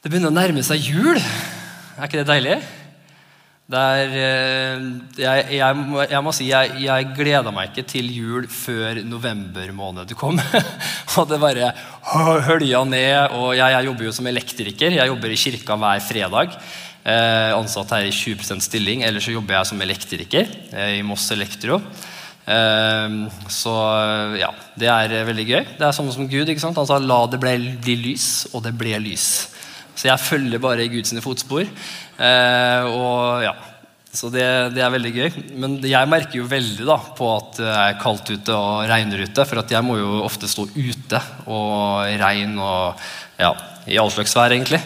Det begynner å nærme seg jul. Er ikke det deilig? Det er, eh, jeg, jeg, må- jeg må si jeg, jeg gleda meg ikke til jul før november måned kom. og det bare hø- hølja ned. Og jeg, jobber jo som elektriker. Jeg jobber i kirka hver fredag. Eh, ansatt her i 20% stilling. Ellers så jobber jeg som elektriker eh, i Moss Elektro. Eh, så ja, det er eh, veldig gøy. Det er sånn som Gud. ikke sant? Han sa 'la det bli, bli lys', og det ble lys. Så jeg følger bare i Guds fotspor. Eh, og ja, Så det, det er veldig gøy. Men jeg merker jo veldig da på at det er kaldt ute og regner ute. For jeg må jo ofte stå ute og regne regn og ja, i all slags vær, egentlig.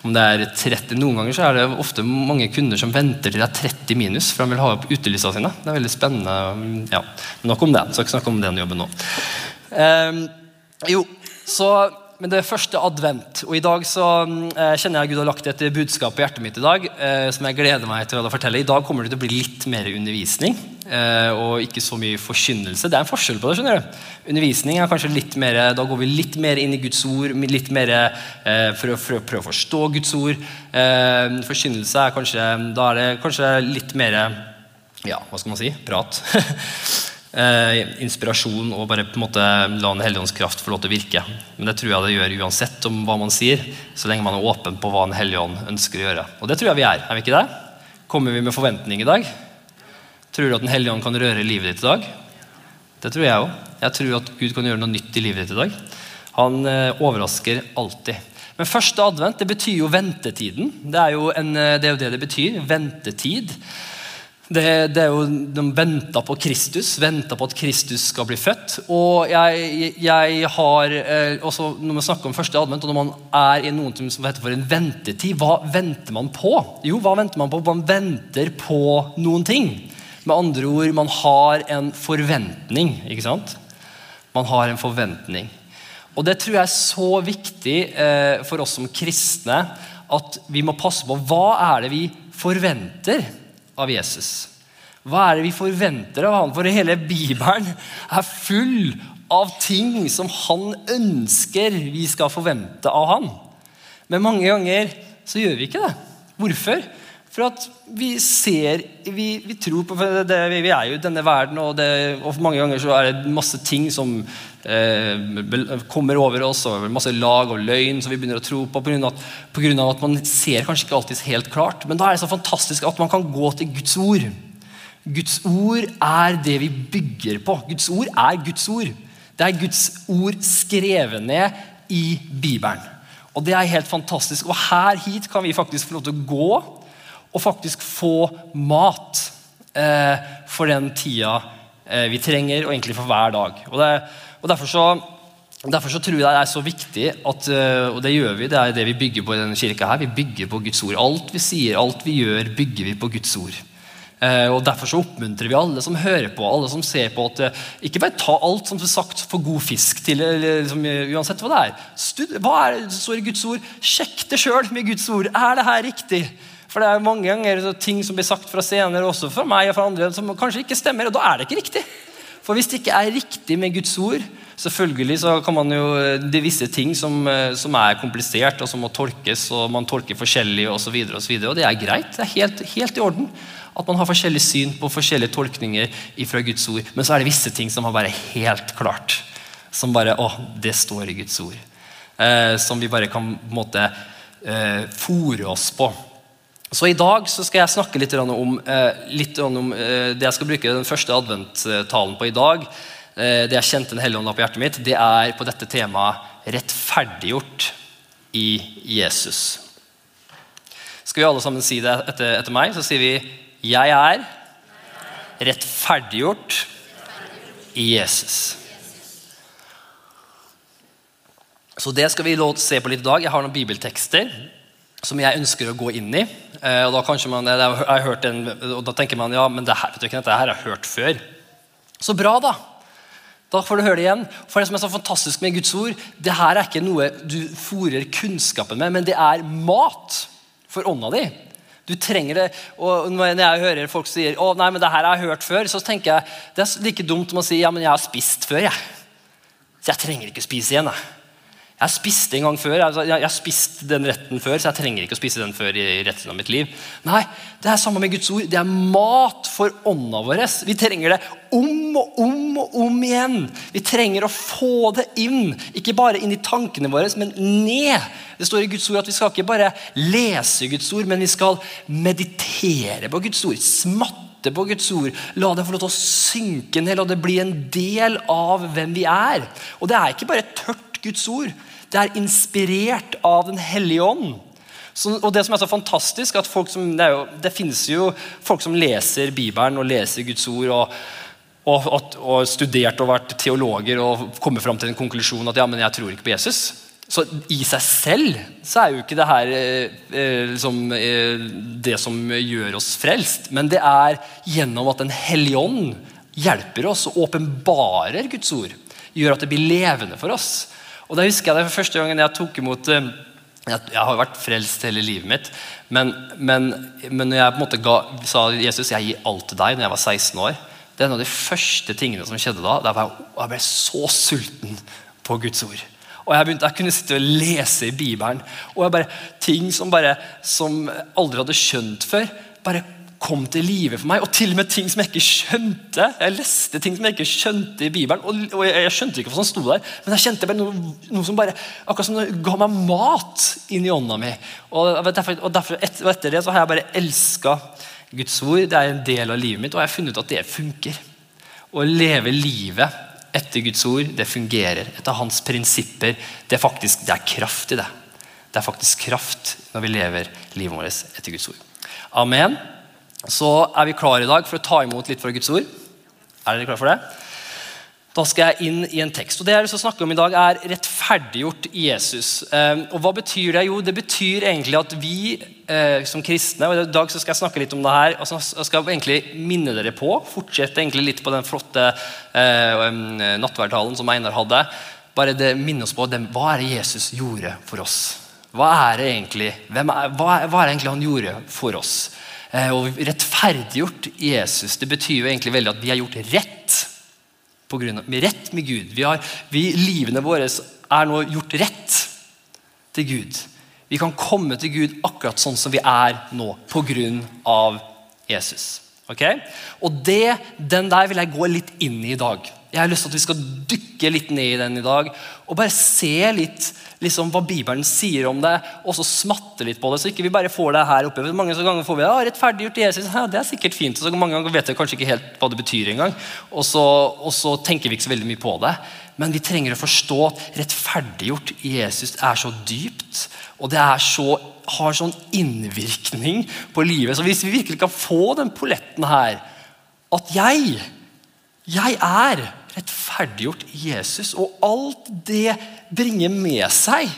Om det er 30, Noen ganger så er det ofte mange kunder som venter til det er 30 minus, for de vil ha opp utelysa sine. Det er veldig spennende. ja, Nok om det. Skal ikke snakke om den jobben nå. Eh, jo, så men det er første advent, og i dag så eh, kjenner jeg Gud har lagt et budskap på hjertet mitt i dag eh, som jeg gleder meg til å fortelle. I dag kommer det til å bli litt mer undervisning eh, og ikke så mye forkynnelse. Det er en forskjell på det. skjønner du. Undervisning er kanskje litt mer, Da går vi litt mer inn i Guds ord, litt mer eh, for, å, for å prøve å forstå Guds ord. Eh, forkynnelse er kanskje, da er det kanskje litt mer ja, hva skal man si? Prat. eh, inspirasjon og bare på en måte la Den hellige ånds kraft få lov til å virke. Men det tror jeg det gjør uansett om hva man sier, så lenge man er åpen på hva Den hellige ånd ønsker å gjøre. Og det tror jeg vi er. er vi ikke det? Kommer vi med forventning i dag? Tror du at Den hellige ånd kan røre livet ditt i dag? Det tror jeg òg. Jeg tror at Gud kan gjøre noe nytt i livet ditt i dag. Han eh, overrasker alltid. Men første advent det betyr jo ventetiden. Det er jo, en, eh, det, er jo det det betyr. Ventetid. Det, det, jo, De venta på Kristus, venta på at Kristus skal bli født. Og jeg, jeg har eh, også Når man snakker om første advent, og når man er i noe som heter for en ventetid, hva venter man på? Jo, hva venter man på? Man venter på noen ting. Med andre ord, man har en forventning. ikke sant? Man har en forventning. Og det tror jeg er så viktig eh, for oss som kristne at vi må passe på hva er det vi forventer av Jesus. Hva er det vi forventer av han? For hele Bibelen er full av ting som han ønsker vi skal forvente av han. Men mange ganger så gjør vi ikke det. Hvorfor? For at vi ser Vi, vi tror på det, Vi er jo i denne verden, og, det, og mange ganger så er det masse ting som eh, kommer over oss, og masse lag og løgn som vi begynner å tro på pga. At man ser kanskje ikke alltid helt klart. Men da er det så fantastisk at man kan gå til Guds ord. Guds ord er det vi bygger på. Guds ord er Guds ord. Det er Guds ord skrevet ned i Bibelen. Og det er helt fantastisk. Og her hit kan vi faktisk få lov til å gå og faktisk få mat eh, for den tida eh, vi trenger, og egentlig for hver dag. Og, det, og derfor, så, derfor så tror jeg det er så viktig, at, eh, og det gjør vi, det er det vi bygger på i denne kirka her. Vi bygger på Guds ord. Alt vi sier, alt vi gjør, bygger vi på Guds ord. Eh, og Derfor så oppmuntrer vi alle som hører på, alle som ser på, at eh, ikke bare ta alt som er sagt for god fisk til, liksom, uansett hva det er. Stud, hva er det står i Guds ord? Sjekk det sjøl med Guds ord. Er det her riktig? For det er mange ganger ting som blir sagt fra senere, også fra meg og fra andre, som kanskje ikke stemmer, og da er det ikke riktig. For hvis det ikke er riktig med Guds ord, selvfølgelig så kan man jo, det visse ting som, som er komplisert, og som må tolkes, og man tolker forskjellig osv., og, så videre, og, så og det er greit. Det er helt, helt i orden at man har forskjellig syn på forskjellige tolkninger fra Guds ord. Men så er det visse ting som er bare helt klart. Som bare Å, det står i Guds ord. Eh, som vi bare kan på en måte eh, fòre oss på. Så I dag så skal jeg snakke litt om, eh, litt om eh, det jeg skal bruke den første adventtalen på i dag. Eh, det jeg kjente Den hellige ånd på hjertet mitt, det er på dette temaet 'rettferdiggjort i Jesus'. Skal vi alle sammen si det etter, etter meg? Så sier vi 'Jeg er rettferdiggjort i Jesus'. Så det skal vi se på litt i dag. Jeg har noen bibeltekster som jeg ønsker å gå inn i. Eh, og da man, en, og da tenker man ja, men det her, ikke, dette her har jeg hørt før. Så bra, da. Da får du høre det igjen. For det som er så fantastisk med Guds ord, det her er ikke noe du fòrer kunnskapen med, men det er mat for ånda di. Du trenger det. og Når jeg hører folk sier å nei, men det her har jeg hørt før, så tenker jeg det er like dumt som å si ja, men jeg har spist før. jeg. Så jeg trenger ikke spise igjen. jeg. Jeg spiste en gang før, jeg, jeg har spist den retten før, så jeg trenger ikke å spise den før i retten av mitt liv. Nei, det er samme med Guds ord. Det er mat for ånda vår. Vi trenger det om og om og om igjen. Vi trenger å få det inn. Ikke bare inn i tankene våre, men ned. Det står i Guds ord at vi skal ikke bare lese Guds ord, men vi skal meditere på Guds ord. Smatte på Guds ord. La det få lov til å synke ned, la det bli en del av hvem vi er. Og det er ikke bare tørt Guds ord. Det er inspirert av Den hellige ånd. Så, og Det som er så fantastisk, at som, det, jo, det, finnes jo folk som leser Bibelen og leser Guds ord. og, og, og, og studert og vært teologer og kommer fram til en konklusjon at ja, men jeg tror ikke på Jesus. Så i seg selv så er jo ikke det her eh, eh liksom, eh, det som gjør oss frelst. Men det er gjennom at Den hellige ånd hjelper oss og åpenbarer Guds ord. Gjør at det blir levende for oss. Og da husker jeg det for første gangen jeg tok imot eh, Jeg har vært frelst hele livet mitt, men, men, men jeg på en måte ga, sa Jesus jeg gir alt til deg når jeg var 16 år Det er en av de første tingene som skjedde da. Der jeg, ble så sulten på Guds ord. Og jeg begynte, jeg kunne sitte og lese i Bibelen. Og jeg bare, ting som, bare, som aldri hadde skjønt før, bare kom til live for meg. Og til og med ting som jeg ikke skjønte. Jeg leste ting som jeg ikke skjønte i Bibelen. Og, og jeg, jeg, skjønte ikke hva som sto der, men jeg kjente noe, noe som bare akkurat som det ga meg mat inn i ånda mi. Og, derfor, og derfor, et, etter det så har jeg bare elska Guds ord. Det er en del av livet mitt, og jeg har funnet ut at det funker. Å leve livet etter Guds ord, det fungerer. Etter hans prinsipper. Det er faktisk det er kraft i det. Det er faktisk kraft når vi lever livet vårt etter Guds ord. Amen så er vi klare i dag for å ta imot litt fra Guds ord. Er dere klare for det? Da skal jeg inn i en tekst. og Det jeg vil snakke om i dag, er rettferdiggjort Jesus. Ehm, og Hva betyr det? Jo, det betyr egentlig at vi eh, som kristne og I dag skal jeg snakke litt om det her. Altså, jeg skal egentlig minne dere på, fortsette egentlig litt på den flotte eh, nattverdtalen som Einar hadde. Bare det, minne oss på dem, hva er det Jesus gjorde for oss. Hva er det egentlig, er, hva, hva er det egentlig han gjorde for oss? Eh, og rettferdiggjort Jesus det betyr jo egentlig veldig at vi er gjort rett. På grunn av, rett med Gud. Vi har, vi, livene våre er nå gjort rett til Gud. Vi kan komme til Gud akkurat sånn som vi er nå, på grunn av Jesus. Okay? Og det, Den der vil jeg gå litt inn i i dag. Jeg har lyst til at vi skal dykke litt ned i den i dag og bare se litt liksom, hva Bibelen sier om det, og så smatte litt på det. Så ikke vi bare får det her oppe. Mange ganger får vi ja, rettferdiggjort Jesus. Ja, det er sikkert fint. Og så mange ganger vet vi kanskje ikke helt hva det betyr engang. Og, og så tenker vi ikke så veldig mye på det. Men vi trenger å forstå at rettferdiggjort Jesus er så dypt, og det så, har sånn innvirkning på livet. Så hvis vi virkelig kan få den polletten her, at jeg, jeg er rettferdiggjort i Jesus. Og alt det bringer med seg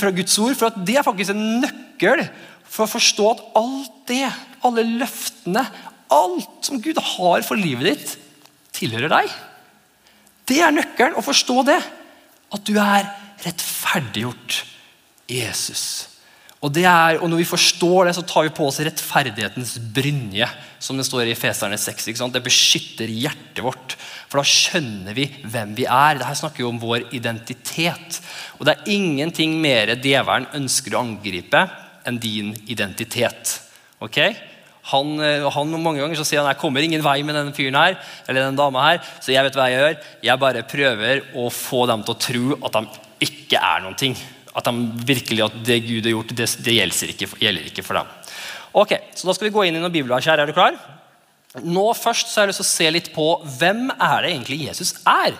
fra Guds ord. For det er faktisk en nøkkel for å forstå at alt det, alle løftene, alt som Gud har for livet ditt, tilhører deg. Det er nøkkelen å forstå det. At du er rettferdiggjort i Jesus. Og, er, og, Når vi forstår det, så tar vi på oss rettferdighetens brynje. Som det står i Feserne 6. Det beskytter hjertet vårt. For da skjønner vi hvem vi er. Dette snakker jo om vår identitet. Og det er ingenting mer djevelen ønsker å angripe enn din identitet. Ok? Han, han, Mange ganger så sier han jeg kommer ingen vei med denne fyren her, eller denne dama her, så jeg vet hva jeg gjør. Jeg bare prøver å få dem til å tro at de ikke er noen ting. At de virkelig at det Gud har gjort, det, det gjelder, ikke, gjelder, ikke, for dem. Ok, så Da skal vi gå inn i noen bibelvers her. Er du klar? Nå først så har jeg lyst til å se litt på hvem er det egentlig Jesus er.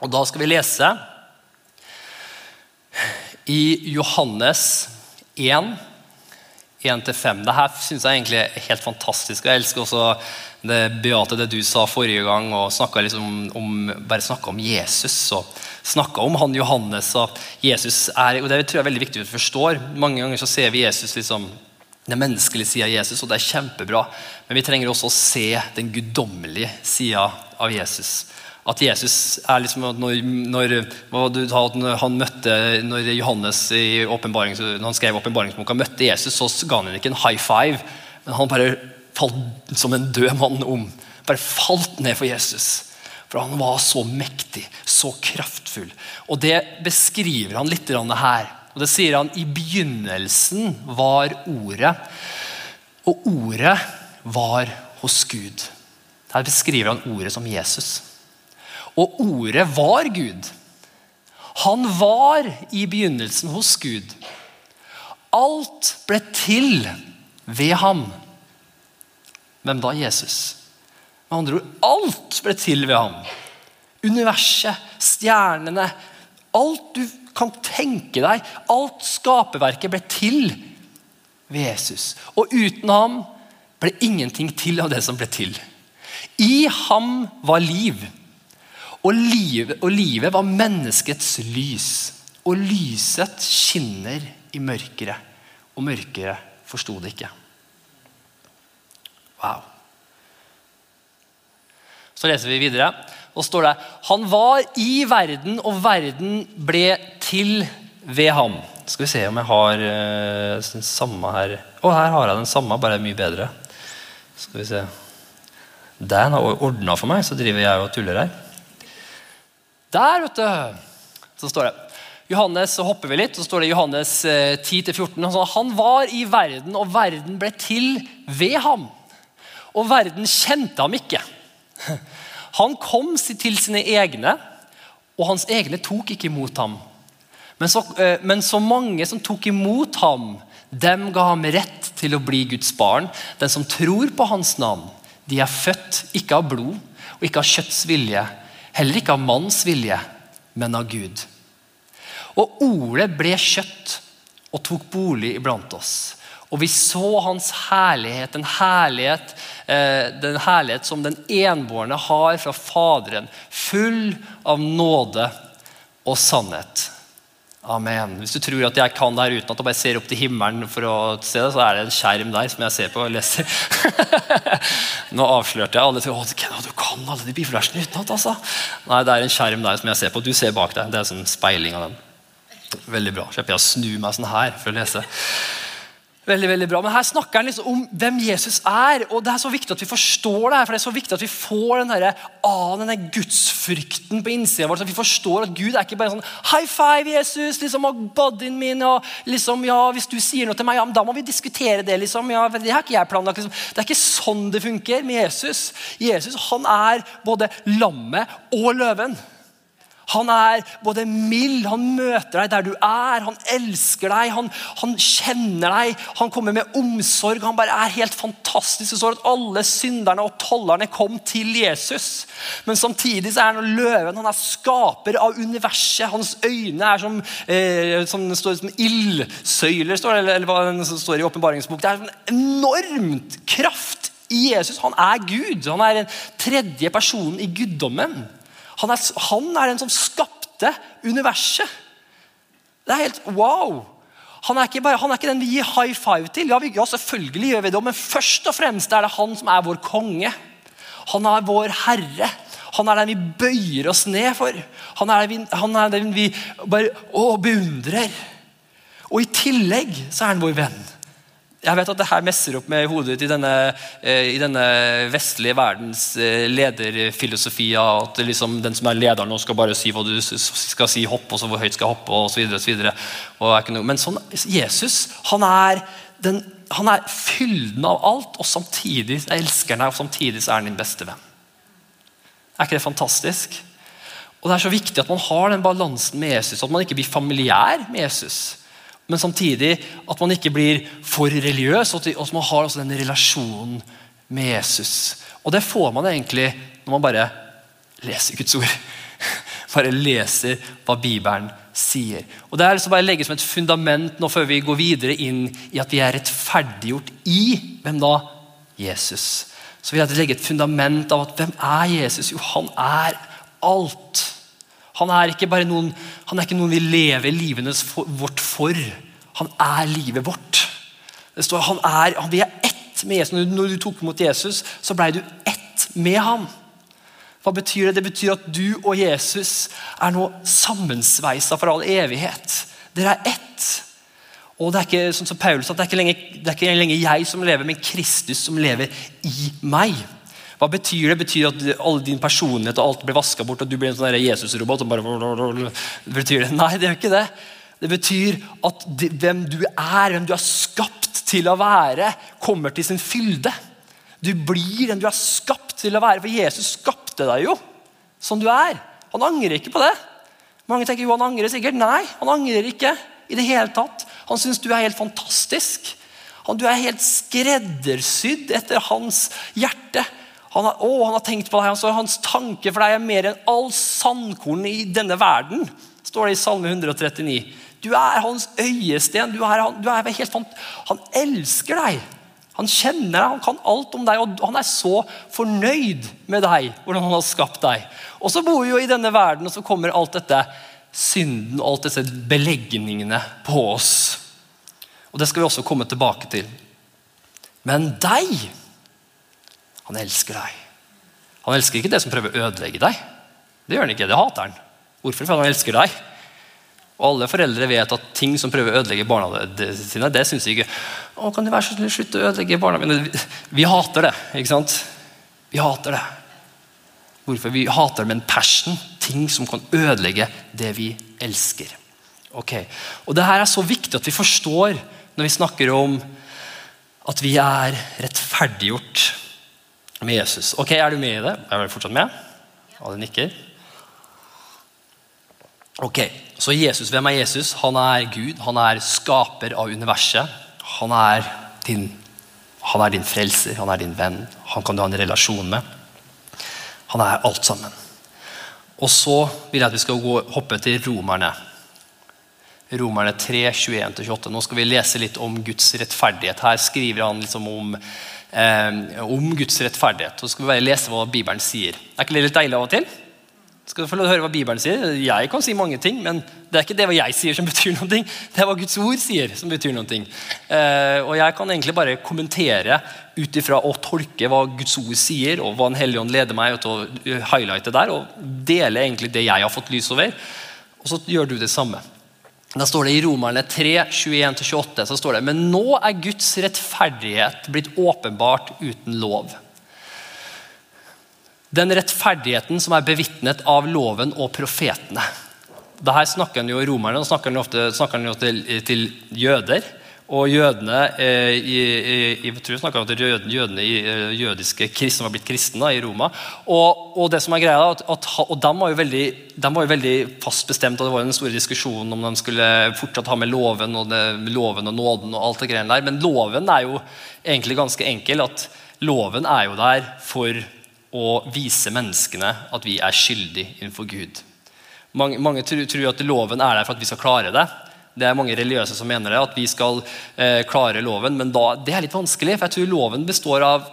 Og Da skal vi lese i Johannes 1, 1-5. Dette syns jeg egentlig er helt fantastisk. Jeg elsker også det Beate, det du sa forrige gang, og snakka liksom om, bare snakka om Jesus. og snakka om han Johannes. og Jesus er, og Det tror jeg er veldig viktig at vi forstår. Mange ganger så ser vi Jesus liksom den menneskelige sida av Jesus, og det er kjempebra. Men vi trenger også å se den guddommelige sida av Jesus. At Jesus er liksom når, når, han møtte, når Johannes i når han skrev åpenbaringsboka møtte Jesus, så ga han ikke en high five, men han bare falt som en død mann om. Bare falt ned for Jesus. For han var så mektig, så kraftfull. Og det beskriver han litt her. Og det sier han i begynnelsen var ordet, og ordet var hos Gud. Her beskriver han ordet som Jesus. Og ordet var Gud. Han var i begynnelsen hos Gud. Alt ble til ved ham. Hvem da? Jesus. Med andre ord, alt ble til ved ham. Universet, stjernene, alt du kan tenke deg, alt skaperverket ble til ved Jesus. Og uten ham ble ingenting til av det som ble til. I ham var liv. Og livet, og livet var menneskets lys. Og lyset skinner i mørkere, og mørkere forsto det ikke. Wow. Så leser vi videre. Og står det Han var i verden, og verden ble til ved ham. Skal vi se om jeg har uh, den samme her. Å, oh, her har jeg den samme, bare mye bedre. Skal vi se. Den har ordna for meg, så driver jeg og tuller her. Der, vet du, så står det Johannes, så hopper vi litt, så står det Johannes 10-14. Eh, han var i verden, og verden ble til ved ham. Og verden kjente ham ikke. Han kom til sine egne, og hans egne tok ikke imot ham. Men så, eh, men så mange som tok imot ham, dem ga ham rett til å bli Guds barn. Den som tror på hans navn. De er født ikke av blod og ikke av kjøtts vilje, heller ikke av manns vilje, men av Gud. Og ordet ble kjøtt og tok bolig iblant oss. Og vi så hans herlighet, den herlighet, eh, den herlighet som den enbårne har fra Faderen, full av nåde og sannhet. Amen. Hvis du tror at jeg kan det her uten at jeg bare ser opp til himmelen, for å se det, så er det en skjerm der som jeg ser på og leser. Nå avslørte jeg alle. Å, du kan alle de bibelversene utenat. Altså. Nei, det er en skjerm der som jeg ser på. Du ser bak deg. Det er sånn speiling av den. Veldig bra. Slipper jeg å snu meg sånn her for å lese. Veldig, veldig bra. Men Her snakker han liksom om hvem Jesus er. og Det er så viktig at vi forstår det. her, for det er så viktig at vi får den der, ah, denne gudsfrykten på innsida vår. At vi forstår at Gud er ikke bare sånn High five, Jesus! liksom, og bodyen min, og liksom, ja, Hvis du sier noe til meg, ja, da må vi diskutere det. liksom, ja, Det har ikke jeg planlagt. Liksom. Det er ikke sånn det funker med Jesus. Jesus han er både lammet og løven. Han er både mild, han møter deg der du er, han elsker deg, han, han kjenner deg, han kommer med omsorg. Han bare er helt fantastisk. Det står at alle synderne og tollerne kom til Jesus. Men samtidig så er han løven. Han er skaper av universet. Hans øyne er som, eh, som, står som ildsøyler, står det, eller hva det står i åpenbaringsbok. Det er en enormt kraft i Jesus. Han er Gud. Han er den tredje personen i guddommen. Han er, han er den som skapte universet. Det er helt wow. Han er, bare, han er ikke, den vi gir high five til. Ja, vi, ja, selvfølgelig gjør vi det, Men først og fremst er det han som er vår konge. Han er vår herre. Han er den vi bøyer oss ned for. Han er den vi, er den vi bare å, beundrer. Og i tillegg så er han vår venn. Jeg vet at det her messer opp med hodet ditt i denne, eh, i denne vestlige verdens eh, lederfilosofi. At liksom den som er lederen, nå skal bare si hva du skal si, hopp, og så hvor høyt skal hoppe. og så videre, og så. Men sånn, Jesus han er, den, han er fylden av alt, og samtidig elsker han deg, og samtidig er han din beste venn. Er ikke det fantastisk? Og Det er så viktig at man har den balansen med Jesus, at man ikke blir familiær med Jesus men samtidig at man ikke blir for religiøs, og at man har også den relasjonen med Jesus. Og det får man egentlig når man bare leser Guds ord. Bare leser hva Bibelen sier. Og Det er liksom bare å legge som et fundament nå før vi går videre inn i at vi er rettferdiggjort i hvem da? Jesus. Så vil jeg legge et fundament av at hvem er Jesus? Jo, han er alt. Han er ikke bare noen, han er ikke noen vi lever livene vårt for. Han er livet vårt. Det står han er, Vi er ett med Jesus. Når du tok imot Jesus, så ble du ett med ham. Hva betyr det? Det betyr at du og Jesus er nå sammensveisa for all evighet. Dere er ett. Og det er ikke sånn som Paulus, at det er ikke lenger, er lenger jeg som lever, men Kristus som lever i meg. Hva betyr det? Betyr det at all din personlighet og alt blir vaska bort, og du blir en sånn Jesus-robot? bare... Betyr det? Nei, det gjør ikke det. Det betyr at hvem du er, hvem du er skapt til å være, kommer til sin fylde. Du blir den du er skapt til å være, for Jesus skapte deg jo som du er. Han angrer ikke på det. Mange tenker jo han angrer sikkert. Nei, han angrer ikke i det hele tatt. Han syns du er helt fantastisk. Han, du er helt skreddersydd etter hans hjerte. Han har, å, han har tenkt på deg, altså, Hans tanke for deg er mer enn all sandkorn i denne verden, står det i Salme 139. Du er hans øyesten. Du er, du er helt, han elsker deg. Han kjenner deg, han kan alt om deg, og han er så fornøyd med deg. hvordan han har skapt deg. Og så bor vi jo i denne verden, og så kommer alt dette synden og alt disse beleggningene på oss. Og Det skal vi også komme tilbake til. Men deg Han elsker deg. Han elsker ikke det som prøver å ødelegge deg. Det gjør han ikke. Det hater han. Hvorfor? For han elsker deg. Og alle foreldre vet at ting som prøver å ødelegge barna sine, det syns de ikke. Å, kan du være så slutte å ødelegge barna mine? Vi hater det. ikke sant? Vi hater det. Hvorfor? Vi hater det med en passion. Ting som kan ødelegge det vi elsker. Ok, Og det her er så viktig at vi forstår når vi snakker om at vi er rettferdiggjort med Jesus. Ok, Er du med i det? Er du fortsatt med? Alle nikker. Ok, Så Jesus, hvem er Jesus? Han er Gud. Han er skaper av universet. Han er din, han er din frelser, han er din venn. Han kan du ha en relasjon med. Han er alt sammen. Og så vil jeg at vi skal gå, hoppe til romerne. Romerne 3, 21-28. Nå skal vi lese litt om Guds rettferdighet. Her skriver han liksom om, eh, om Guds rettferdighet. Så skal vi bare lese hva Bibelen sier. Er ikke det litt deilig av og til? Skal du få høre hva Bibelen sier? Jeg kan si mange ting, men det er ikke det hva jeg sier som betyr noe. Det er hva Guds ord sier som betyr noe. Eh, og jeg kan egentlig bare kommentere ut ifra å tolke hva Guds ord sier, og hva Den hellige ånd leder meg til å highlighte der, og dele egentlig det jeg har fått lys over. Og så gjør du det samme. Da står det I Romerne 3, 21-28 så står det Men nå er Guds rettferdighet blitt åpenbart uten lov. Den rettferdigheten som er bevitnet av loven og profetene. Dette snakker han jo i romerne, og snakker han ofte, snakker han til, til, jøder. Og jødene eh, i, i, jeg om jødene, jødene eh, jødiske kristne var blitt kristne i Roma. Og, og det som er greia, at, at, og de var, jo veldig, de var jo veldig fast bestemt, og det var jo en stor diskusjon om de skulle fortsatt ha med loven og, det, loven og nåden. og alt det greiene der. Men loven er jo egentlig ganske enkel. at Loven er jo der for å vise menneskene at vi er skyldige innenfor Gud. Mange, mange tror, tror, at loven er der for at vi skal klare det. Det er mange religiøse som mener det, at vi skal eh, klare loven. Men da, det er litt vanskelig, for jeg tror loven består av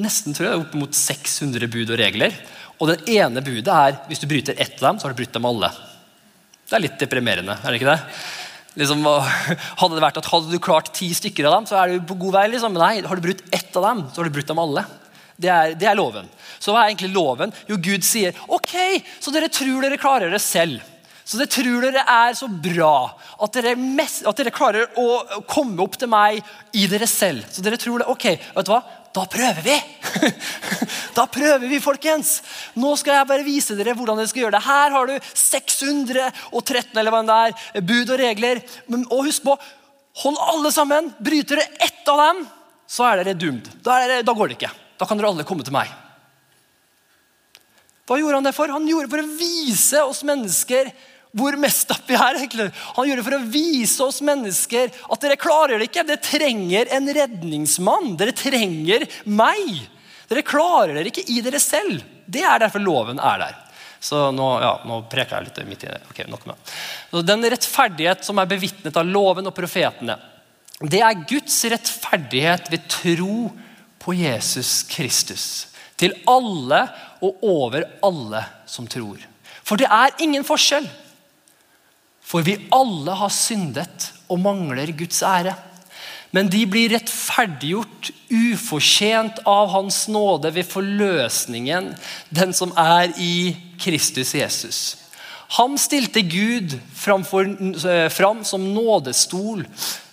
nesten tror jeg, opp mot 600 bud og regler. Og den ene budet er hvis du bryter ett av dem, så har du brutt dem alle. Det er litt deprimerende, er det ikke det? Liksom, hadde det vært at hadde du klart ti stykker av dem, så er du på god vei. Liksom. Nei, har du brutt ett av dem, så har du brutt dem alle. Det er, det er, loven. Så hva er egentlig loven? Jo, Gud sier ok, så dere tror dere klarer det selv. Så dere tror dere er så bra at dere, mest, at dere klarer å komme opp til meg i dere selv. Så dere tror det, ok, vet du hva? Da prøver vi! da prøver vi, folkens! Nå skal jeg bare vise dere hvordan dere skal gjøre det. Her har du 613 eller hva det er, bud og regler. Og husk på, hold alle sammen. Bryter dere ett av dem, så er dere doomed. Da, da går det ikke. Da kan dere alle komme til meg. Hva gjorde han det for? Han gjorde det for å vise oss mennesker hvor mest opp vi er. egentlig. Han gjorde det for å vise oss mennesker at dere klarer det ikke. Dere trenger en redningsmann. Dere trenger meg. Dere klarer dere ikke i dere selv. Det er derfor loven er der. Så nå, ja, nå preker jeg litt midt i det. Ok, nok med. Så Den rettferdighet som er bevitnet av loven og profetene, det er Guds rettferdighet ved tro på Jesus Kristus. Til alle og over alle som tror. For det er ingen forskjell. For vi alle har syndet og mangler Guds ære. Men de blir rettferdiggjort ufortjent av Hans nåde ved forløsningen, den som er i Kristus Jesus. Han stilte Gud eh, fram som nådestol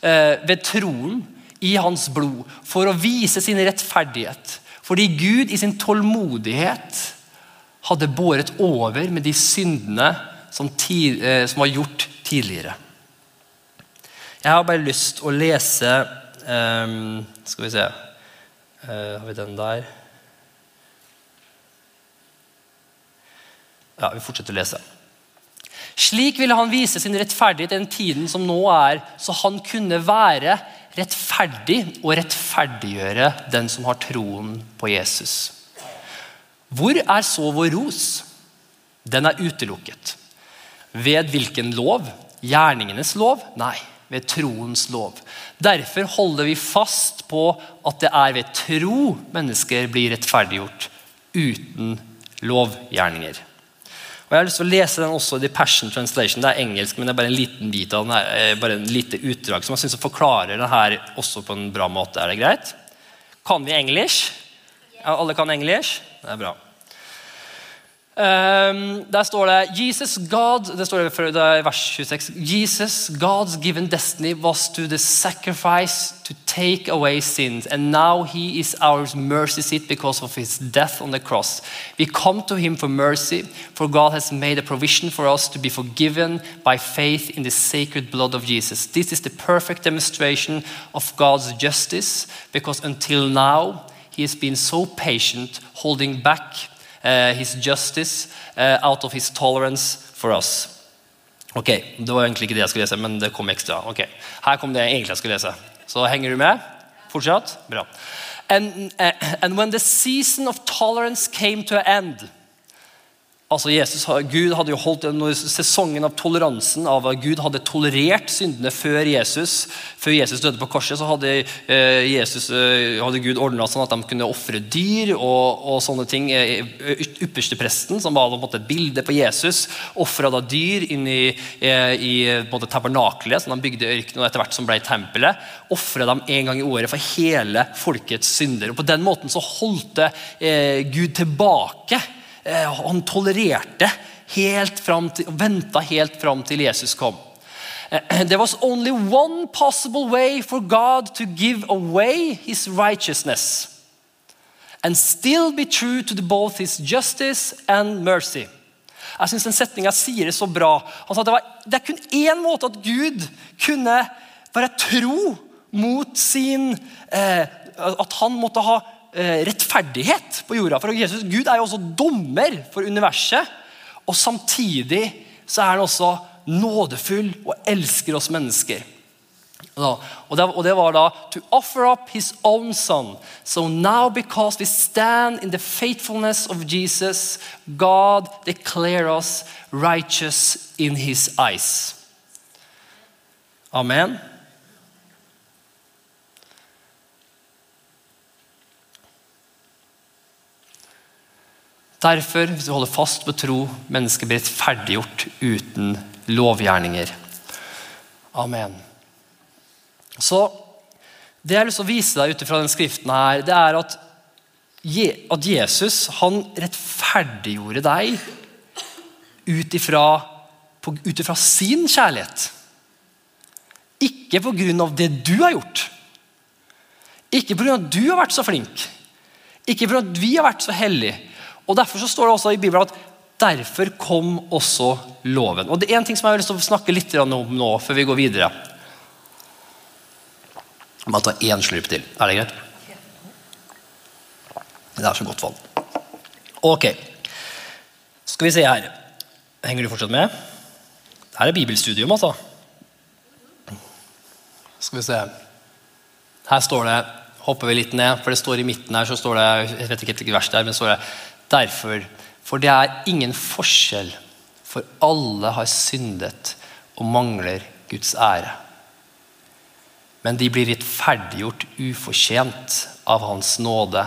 eh, ved troen i hans blod for å vise sin rettferdighet. Fordi Gud i sin tålmodighet hadde båret over med de syndene som, tid, eh, som var gjort tidligere. Jeg har bare lyst å lese um, Skal vi se uh, Har vi den der? Ja, vi fortsetter å lese. Slik ville han vise sin rettferdighet i den tiden som nå er, så han kunne være rettferdig og rettferdiggjøre den som har troen på Jesus. Hvor er så vår ros? Den er utelukket. Ved hvilken lov? Gjerningenes lov? Nei, ved troens lov. Derfor holder vi fast på at det er ved tro mennesker blir rettferdiggjort uten lovgjerninger. Og Jeg har lyst til å lese den også i The Passion Translation. Det er engelsk, men det er bare en liten bit av den her, eh, bare en lite utdrag som jeg synes forklarer den her også på en bra måte. Er det greit? Kan vi engelsk? Alle kan engelsk? Det er bra. Um, der står det Jesus God, det står det i vers 26. Jesus, God's given destiny was to the sacrifice to take away sins. And now he is our mercy seat because of his death on the cross. We come to him for mercy, for God has made a provision for us to be forgiven by faith in the sacred blood of Jesus. This is the perfect demonstration of God's justice, because until now he has been so patient, holding back uh, his justice uh, out of his tolerance for us. Ok, Det var egentlig ikke det jeg skulle lese, men det kom ekstra. Ok, Her kom det jeg egentlig skulle lese. Så henger du med? Fortsatt? Bra. And, uh, and when the season of tolerance came to an end Altså Jesus, Gud hadde jo holdt Sesongen av toleransen av at Gud hadde tolerert syndene før Jesus før Jesus døde på korset, så hadde, eh, Jesus, eh, hadde Gud ordna sånn at de kunne ofre dyr og, og, sånne ting. Eh, Ypperstepresten, som var et bilde på Jesus, ofra dyr inn i, i tabernakelet, som de bygde i ørkenen, og etter hvert som ble tempelet. Ofra dem en gang i året for hele folkets synder. Og På den måten så holdt Gud tilbake han tolererte helt fram til, venta helt fram til Jesus kom. Eh, there was only one possible way for God to give away his righteousness and still be true to both his justice and mercy. Jeg syns den setninga sier det så bra. Han sa det, var, det er kun én måte at Gud kunne være tro mot sin eh, At han måtte ha Eh, rettferdighet på jorda. For Jesus, Gud er jo også dommer for universet. Og samtidig så er han også nådefull og elsker oss mennesker. Og det, var da To offer up his own son. So now because we stand in the faithfulness of Jesus, God declare us righteous in his eyes. Amen. Derfor, hvis vi holder fast på tro, mennesket blir ferdiggjort uten lovgjerninger. Amen. Så Det jeg har lyst til å vise deg ut fra denne skriften, her, det er at, at Jesus han rettferdiggjorde deg ut ifra sin kjærlighet. Ikke pga. det du har gjort. Ikke pga. at du har vært så flink. Ikke pga. at vi har vært så hellige. Og Derfor så står det også i Bibelen at derfor kom også loven. Og Det er en ting som jeg har lyst til å snakke litt om nå, før vi går videre. Jeg må ta én slurp til. Er det greit? Det er så godt vann. Ok. Skal vi se her. Henger du fortsatt med? Her er bibelstudium, altså. Skal vi se. Her står det Hopper vi litt ned, for det står i midten her, så står det jeg vet ikke hvilket vers det er, men står det Derfor, for det er ingen forskjell, for alle har syndet og mangler Guds ære. Men de blir rettferdiggjort ufortjent av Hans nåde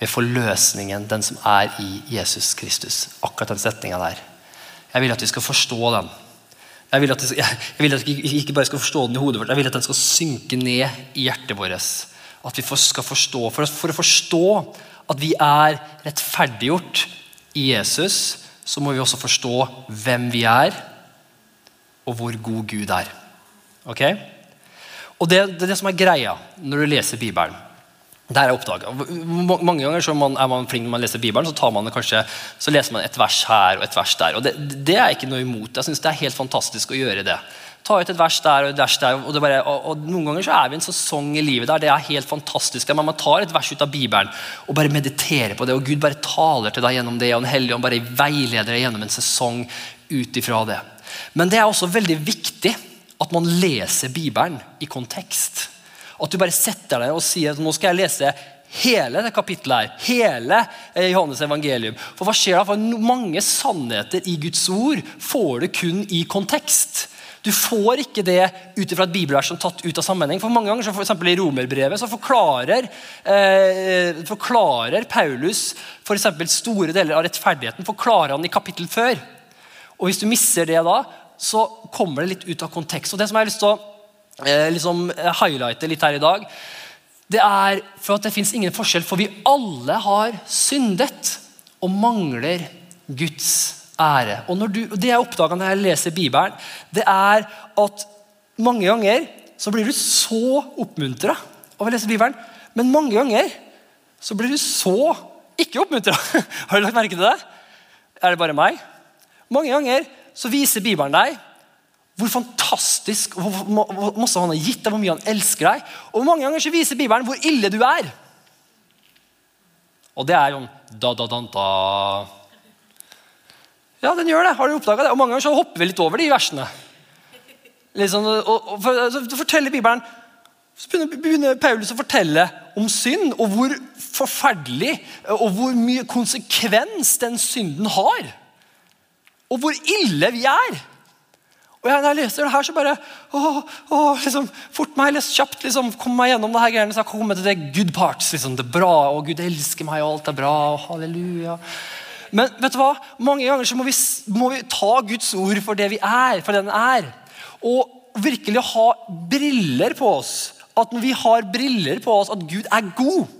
ved forløsningen, den som er i Jesus Kristus. Akkurat den setninga der. Jeg vil at vi skal forstå den. Jeg vil, at vi, vil at vi ikke bare skal forstå den i hodet vårt, jeg vil at den skal synke ned i hjertet vårt. At vi skal forstå. For, for å forstå at vi er rettferdiggjort i Jesus, så må vi også forstå hvem vi er, og hvor god Gud er. Ok? Og det, det er det som er greia når du leser Bibelen. Det er oppdaga. Mange ganger så er man flink når man leser Bibelen, så, tar man det kanskje, så leser man et vers her og et vers der. og Det, det er ikke noe imot. Jeg synes Det er helt fantastisk å gjøre det. Ta ut et vers der og et vers der. Og, bare, og, og Noen ganger så er vi en sesong i livet der det er helt fantastisk. Der man tar et vers ut av Bibelen og bare mediterer på det. Og Gud bare taler til deg gjennom det, og Den hellige ånd bare veileder deg gjennom en sesong ut ifra det. Men det er også veldig viktig at man leser Bibelen i kontekst. At du bare setter deg og sier at nå skal jeg lese hele det kapittelet her. Hele eh, Johannes evangelium. For hva skjer da? For mange sannheter i Guds ord får du kun i kontekst. Du får ikke det ut fra et bibelvers som tatt ut av sammenheng. For mange ganger, så for I romerbrevet så forklarer, eh, forklarer Paulus for store deler av rettferdigheten forklarer han i kapittel før. Og Hvis du misser det da, så kommer det litt ut av kontekst. Og Det som jeg har lyst til å eh, liksom eh, highlighte litt her i dag, det er for at det fins ingen forskjell, for vi alle har syndet og mangler Guds ære. Og du, Det jeg oppdaga når jeg leser Bibelen, det er at mange ganger så blir du så oppmuntra av å lese Bibelen, men mange ganger så blir du så ikke oppmuntra. Har du lagt merke til det? Er det bare meg? Mange ganger så viser Bibelen deg hvor fantastisk hvor masse han har gitt deg, hvor mye han elsker deg. Og mange ganger så viser Bibelen hvor ille du er. Og det er jo da, da, da, da. Ja, den gjør det. Har du oppdaga det? Og mange ganger så hopper vi litt over de versene. Liksom, og, og, så forteller Bibelen så begynner Paulus å fortelle om synd, og hvor forferdelig og hvor mye konsekvens den synden har. Og hvor ille vi er. Og jeg, Når jeg leser det her, så bare å, å, liksom, Fort meg, les kjapt. liksom, Kom meg gjennom det her greiene, så jeg kommer til det good parts. liksom, Det bra, og Gud elsker meg, og alt er bra. og halleluja. Men vet du hva? mange ganger så må vi, må vi ta Guds ord for det vi er, for den er. Og virkelig ha briller på oss. At når vi har briller på oss, at Gud er god.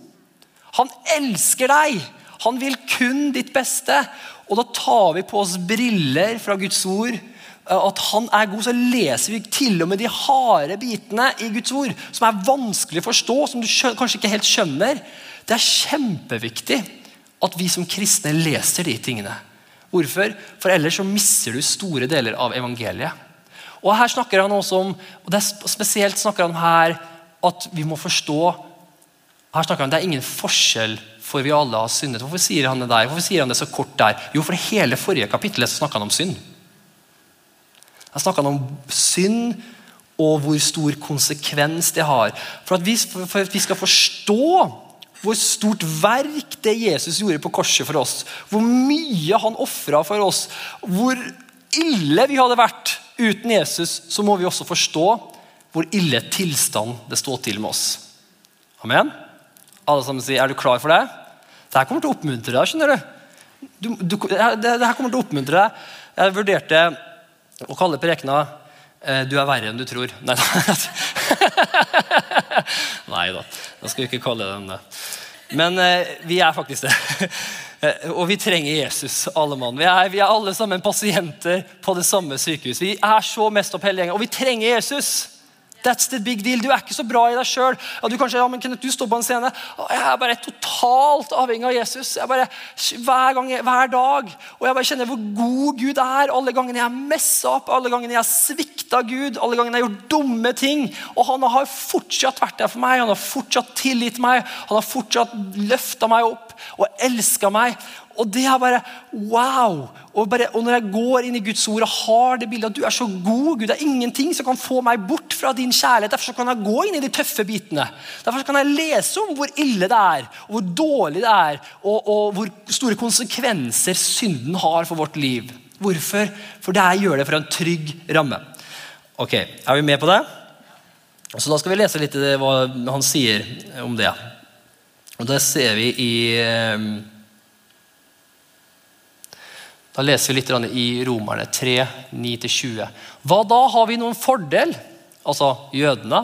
Han elsker deg. Han vil kun ditt beste. Og da tar vi på oss briller fra Guds ord Eh, at han er god, så leser vi til og med de harde bitene i Guds ord, som er vanskelig å forstå, som du kanskje ikke helt skjønner. Det er kjempeviktig at vi som kristne leser de tingene. Hvorfor? For ellers så mister du store deler av evangeliet. Og her snakker han også om, og det er Spesielt snakker han her at vi må forstå her snakker han, Det er ingen forskjell for vi alle har syndet. Hvorfor sier han det der? Hvorfor sier han det så kort der? Jo, for hele forrige kapittel så snakker han om synd. Han snakka om synd og hvor stor konsekvens det har. For at, vi, for at vi skal forstå hvor stort verk det Jesus gjorde på korset for oss, hvor mye han ofra for oss, hvor ille vi hadde vært uten Jesus, så må vi også forstå hvor ille tilstand det står til med oss. Amen? Alle sammen sier, Er du klar for det? Dette kommer til å oppmuntre deg. skjønner du? du, du det, det kommer til å oppmuntre deg. Jeg vurderte å kalle prekena eh, 'Du er verre enn du tror'. Nei. Nei da. Da skal vi ikke kalle den det. Men eh, vi er faktisk det. Eh, og vi trenger Jesus, alle mann. Vi er, vi er alle sammen pasienter på det samme sykehus. Vi er så mest opp hele gjengen, og vi trenger Jesus. That's the big deal. Du er ikke så bra i deg sjøl. Ja, du kanskje, ja, men Kenneth, du står på en scene. Jeg er bare totalt avhengig av Jesus. Jeg bare, hver, gang, hver dag. Og jeg bare kjenner hvor god Gud er. Alle gangene jeg messa opp, alle gangene jeg har svikta Gud, alle gangene jeg har gjort dumme ting. Og han har fortsatt vært der for meg. Han har fortsatt tilgitt meg. Han har fortsatt løfta meg opp og elska meg. Og det er bare wow! Og, bare, og, når jeg går inn i Guds ord og har det bildet at du er så god Gud, det er ingenting som kan få meg bort fra din kjærlighet. Derfor kan jeg gå inn i de tøffe bitene. Derfor kan jeg lese om hvor ille det er, og hvor dårlig det er, og, og hvor store konsekvenser synden har for vårt liv. Hvorfor? For det jeg gjør det for en trygg ramme. Ok, Er vi med på det? Så Da skal vi lese litt hva han sier om det. Og Det ser vi i eh, da leser vi litt i Romerne 3, 9-20. Hva da? Har vi noen fordel? Altså jødene.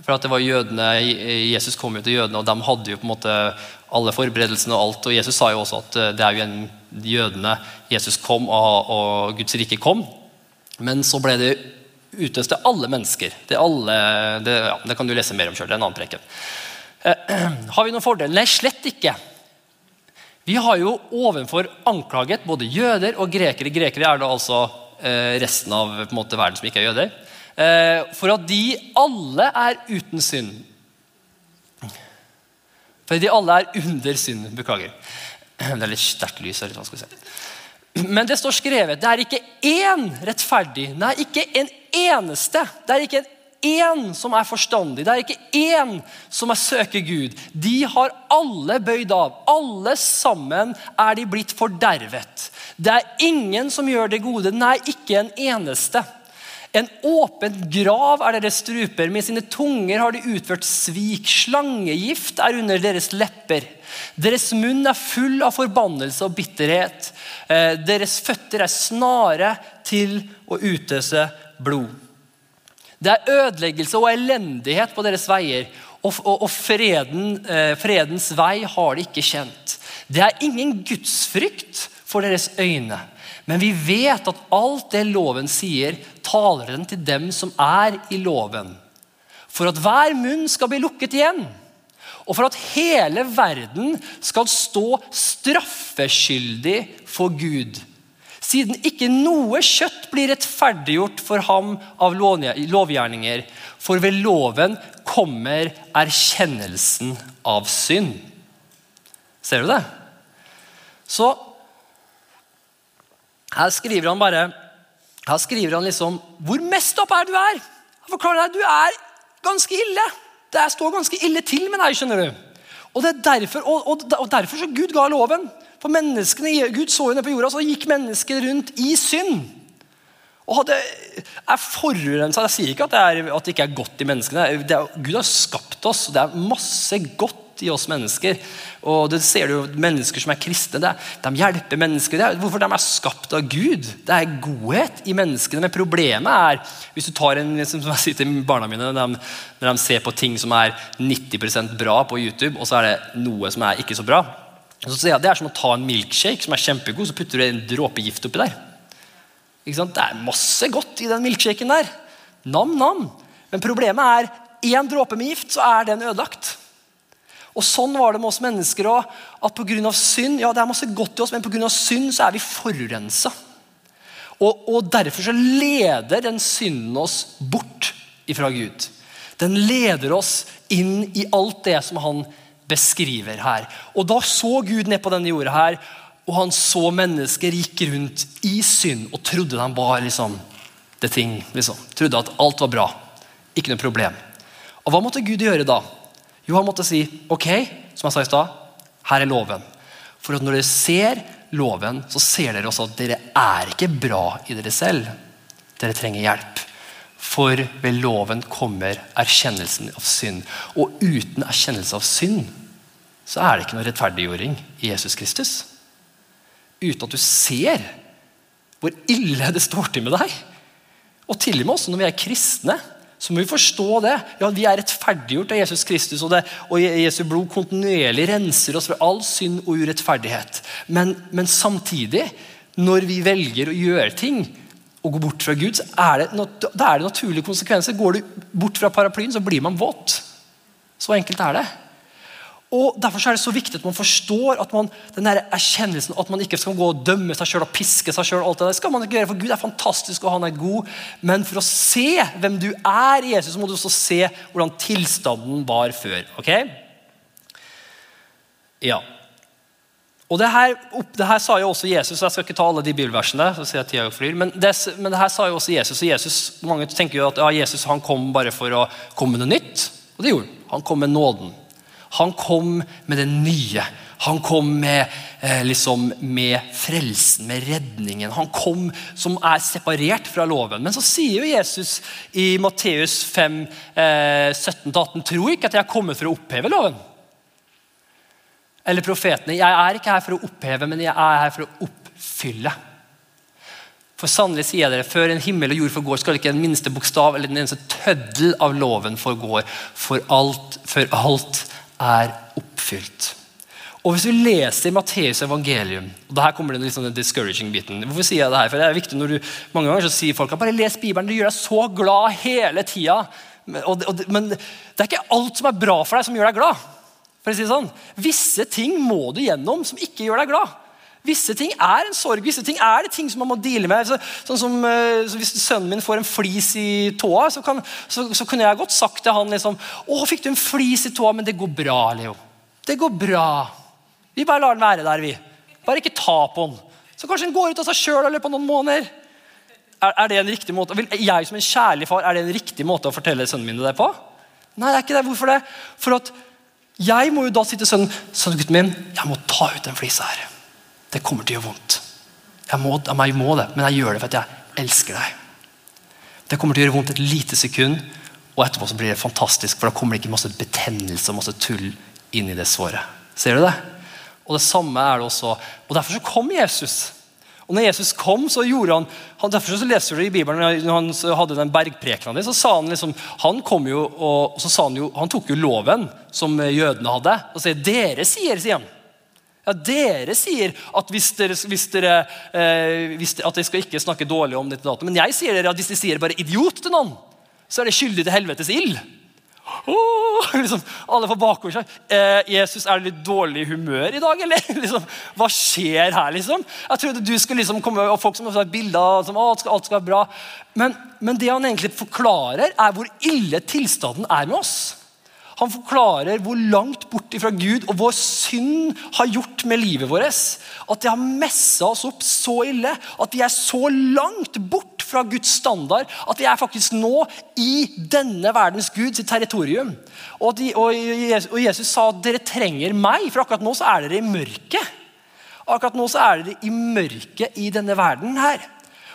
For at det var jødene, Jesus kom jo til jødene, og de hadde jo på en måte alle forberedelsene. og alt, og Jesus sa jo også at eh, det er jo en jødene Jesus kom, og, og Guds rike kom. Men så ble det utøst til alle mennesker. Det, alle, det, ja, det kan du lese mer om sjøl. Det er en annen preken. Har vi noen fordel? Nei, slett ikke. Vi har jo ovenfor anklaget både jøder og grekere. Grekere er da altså eh, resten av måte, verden som ikke er jøder. Eh, for at de alle er uten synd. For de alle er under synd. Beklager. Det er litt sterkt lys Er litt vanskelig å se. Men det står skrevet det er ikke én rettferdig. Nei, ikke en eneste. Det er ikke én som er forstandig. Det er ikke én som er søker Gud. De har alle bøyd av. Alle sammen er de blitt fordervet. Det er ingen som gjør det gode. Nei, ikke en eneste. En åpen grav er deres struper. Med sine tunger har de utført svik. Slangegift er under deres lepper. Deres munn er full av forbannelse og bitterhet. Eh, deres føtter er snare til å utøse blod. Det er ødeleggelse og elendighet på deres veier, og, og, og freden, eh, fredens vei har de ikke kjent. Det er ingen gudsfrykt for deres øyne. Men vi vet at alt det loven sier, taler den til dem som er i loven. For at hver munn skal bli lukket igjen og for at hele verden skal stå straffeskyldig for Gud. Siden ikke noe kjøtt blir rettferdiggjort for ham av lovgjerninger. For ved loven kommer erkjennelsen av synd. Ser du det? Så her skriver han bare Her skriver han liksom Hvor mest opp er du er? Han forklarer deg du er ganske ille. Det står ganske ille til med deg. skjønner du. Og, er derfor, og, og, og derfor så Gud ga loven. For menneskene, Gud så ned på jorda, så gikk mennesker rundt i synd. Og hadde, er forurensa Jeg sier ikke at det, er, at det ikke er godt i menneskene. Er, Gud har skapt oss. og Det er masse godt i oss mennesker. Og det ser du jo Mennesker som er kristne, det, de hjelper mennesker. Er, hvorfor de er skapt av Gud. Det er godhet i menneskene. Men problemet er hvis du tar en, som jeg sier til barna mine når de, når de ser på ting som er 90% bra på YouTube, og så er det noe som er ikke så bra. Så sier jeg, Det er som å ta en milkshake som er kjempegod, så putter du en dråpe gift oppi der. Det er masse godt i den milkshaken der. Nam-nam. Men problemet er én dråpe med gift, så er den ødelagt. Og Sånn var det med oss mennesker òg. At pga. synd ja det er masse godt i oss, men på grunn av synd så er vi forurensa. Og, og, derfor så leder den synden oss bort ifra Gud. Den leder oss inn i alt det som han beskriver her. Og Da så Gud ned på denne jorda, her, og han så mennesker gikk rundt i synd og trodde de var liksom, det ting. Liksom. Trodde at alt var bra. Ikke noe problem. Og Hva måtte Gud gjøre da? Jo, han måtte si ok, som jeg sa i stad, her er loven. For at når dere ser loven, så ser dere også at dere er ikke bra i dere selv. Dere trenger hjelp. For ved loven kommer erkjennelsen av synd. Og uten erkjennelse av synd så er det ikke noe rettferdiggjøring i Jesus Kristus. Uten at du ser hvor ille det står til med deg. Og til og med også når vi er kristne så må vi forstå det. Ja, Vi er rettferdiggjort av Jesus Kristus, og, det, og Jesu blod kontinuerlig renser oss for all synd og urettferdighet. Men, men, samtidig, når vi velger å gjøre ting og gå bort fra Gud, så er det, da er det naturlige konsekvenser. Går du bort fra paraplyen, så blir man våt. Så enkelt er det. Og Derfor er det så viktig at man forstår at man, den der erkjennelsen at man ikke skal gå og dømme seg sjøl og piske seg sjøl. Det skal man ikke gjøre, for Gud er fantastisk og han er god. Men for å se hvem du er i Jesus, så må du også se hvordan tilstanden var før. ok? Ja. Og det her, det her, sa jo også Jesus. Jeg skal ikke ta alle de bibelversene. så sier jeg tida flyr, men det, men det her sa jo også Jesus. og Jesus, Mange tenker jo at ja, Jesus han kom bare for å komme med noe nytt. Og det gjorde han. Han kom med nåden. Han kom med det nye. Han kom med, eh, liksom, med frelsen, med redningen. Han kom som er separert fra loven. Men så sier jo Jesus i Matteus 5, eh, 17-18.: Tro ikke at jeg er kommet for å oppheve loven. Eller profetene. Jeg er ikke her for å oppheve, men jeg er her for å oppfylle. For sannelig sier jeg dere, Før en himmel og jord forgår, skal ikke en minste bokstav eller den eneste tøddel av loven forgår, For alt, for alt er oppfylt. Og Hvis du leser Matteus evangelium og her kommer det liksom den discouraging biten, Hvorfor sier jeg det her? For det er viktig når du, Mange ganger så sier folk at bare les Bibelen, det gjør deg så glad hele tida. Men, men, det er ikke alt som er bra for deg, som gjør deg glad. For å si det sånn. Visse ting må du gjennom som ikke gjør deg glad. Visse ting er en sorg. Visse ting er det ting som man må deale med. Så, sånn som, eh, så Hvis sønnen min får en flis i tåa, så, kan, så, så kunne jeg godt sagt til han liksom, 'Å, fikk du en flis i tåa?' Men det går bra, Leo. Det går bra. Vi bare lar den være der, vi. Bare ikke ta på den. Så kanskje den går ut av seg sjøl i løpet av noen måneder. Er, er, det en riktig måte? Jeg som en kjærlig far, er det en riktig måte å fortelle sønnen min det på? Nei, det er ikke det. Hvorfor det? For at jeg må jo da si til sønnen Sønnen gutten min, jeg må ta ut den flisa her. Det kommer til å gjøre vondt. Jeg må, jeg må det, men jeg gjør det for at jeg elsker deg. Det kommer til å gjøre vondt et lite sekund, og etterpå så blir det fantastisk, for da kommer det ikke masse betennelse og masse tull inn i det såret. Ser du det? Og det samme er det også. Og Derfor så kom Jesus. Og når Jesus kom, så gjorde han, han Derfor så leser du i Bibelen når han hadde den bergprekenen så sa han liksom, han kom jo, og så sa han jo, han tok jo loven som jødene hadde, og sier 'dere sier', sier han. Ja, Dere sier at, hvis dere, hvis dere, eh, hvis at jeg skal ikke snakke dårlig om dette. Men jeg sier dere at hvis de sier bare 'idiot' til noen, så er det skyldig til helvetes ild. Oh, liksom, alle får bakover seg. Eh, Jesus, er du litt dårlig humør i dag, eller? Liksom, hva skjer her, liksom? Jeg trodde du skulle liksom komme, og folk som har bilder som alt skal, alt skal være bra. Men, men det han egentlig forklarer, er hvor ille tilstanden er med oss. Han forklarer hvor langt bort fra Gud og vår synd har gjort med livet vårt. At det har messa oss opp så ille at vi er så langt bort fra Guds standard at vi er faktisk nå i denne verdens Gud sitt territorium. Og, de, og, Jesus, og Jesus sa at dere trenger meg, for akkurat nå så er dere i mørket. Akkurat nå så er dere i mørket i denne verden her.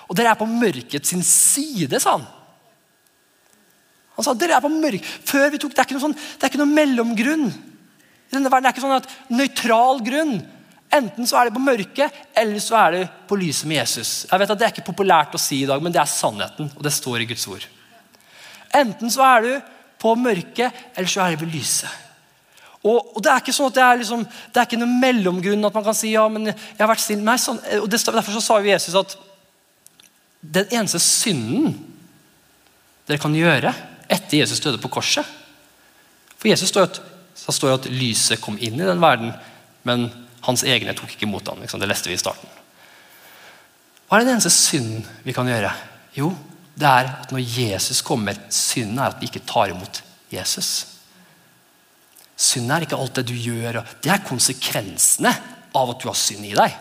Og dere er på mørkets sin side, sa han. Han sa dere er på mørk. Før vi tok, Det er ikke noe, sånn, det er ikke noe mellomgrunn. I denne verden det er ikke sånn at nøytral grunn. Enten så er det på mørket, eller så er det på lyset med Jesus. Jeg vet at Det er ikke populært å si i dag, men det er sannheten. og det står i Guds ord. Enten så er du på mørket, eller så er det ved lyset. Og, og, Det er ikke sånn at det er, liksom, det er ikke noen mellomgrunn at man kan si ja, men jeg har vært snill. Nei, sånn, og det, Derfor så sa jo Jesus at den eneste synden dere kan gjøre, etter Jesus døde på korset. For Jesus står at, så står at lyset kom inn i den verden, men hans egne tok ikke imot ham. Liksom. Det leste vi i starten. Hva er den eneste synden vi kan gjøre? Jo, det er at når Jesus kommer, synden er at vi ikke tar imot Jesus. Synd er ikke alt det du gjør. Det er konsekvensene av at du har synd i deg.